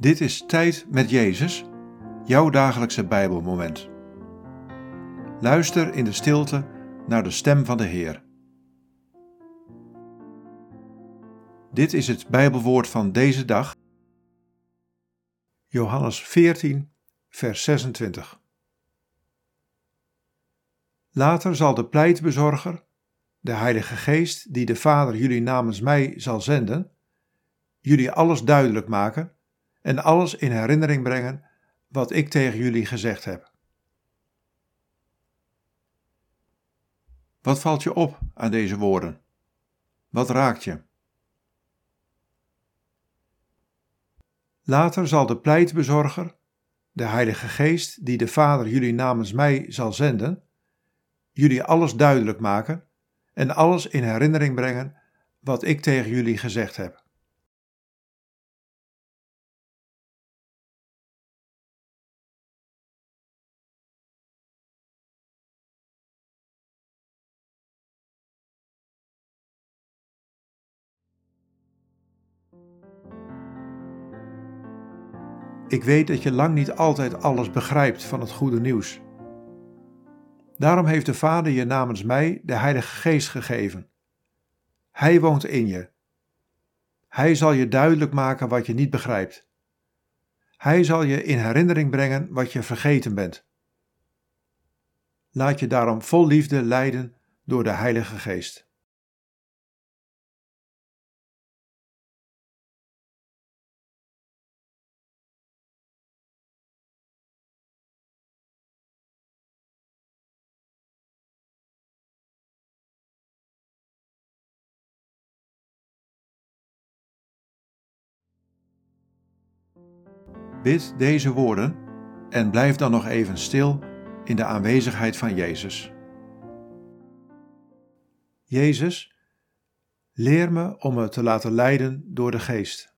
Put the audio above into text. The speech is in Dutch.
Dit is Tijd met Jezus, jouw dagelijkse Bijbelmoment. Luister in de stilte naar de stem van de Heer. Dit is het Bijbelwoord van deze dag. Johannes 14, vers 26. Later zal de pleitbezorger, de Heilige Geest, die de Vader jullie namens mij zal zenden, jullie alles duidelijk maken en alles in herinnering brengen wat ik tegen jullie gezegd heb. Wat valt je op aan deze woorden? Wat raakt je? Later zal de pleitbezorger, de Heilige Geest, die de Vader jullie namens mij zal zenden, jullie alles duidelijk maken en alles in herinnering brengen wat ik tegen jullie gezegd heb. Ik weet dat je lang niet altijd alles begrijpt van het goede nieuws. Daarom heeft de Vader je namens mij de Heilige Geest gegeven. Hij woont in je. Hij zal je duidelijk maken wat je niet begrijpt. Hij zal je in herinnering brengen wat je vergeten bent. Laat je daarom vol liefde leiden door de Heilige Geest. Bid deze woorden en blijf dan nog even stil in de aanwezigheid van Jezus. Jezus, leer me om me te laten leiden door de Geest.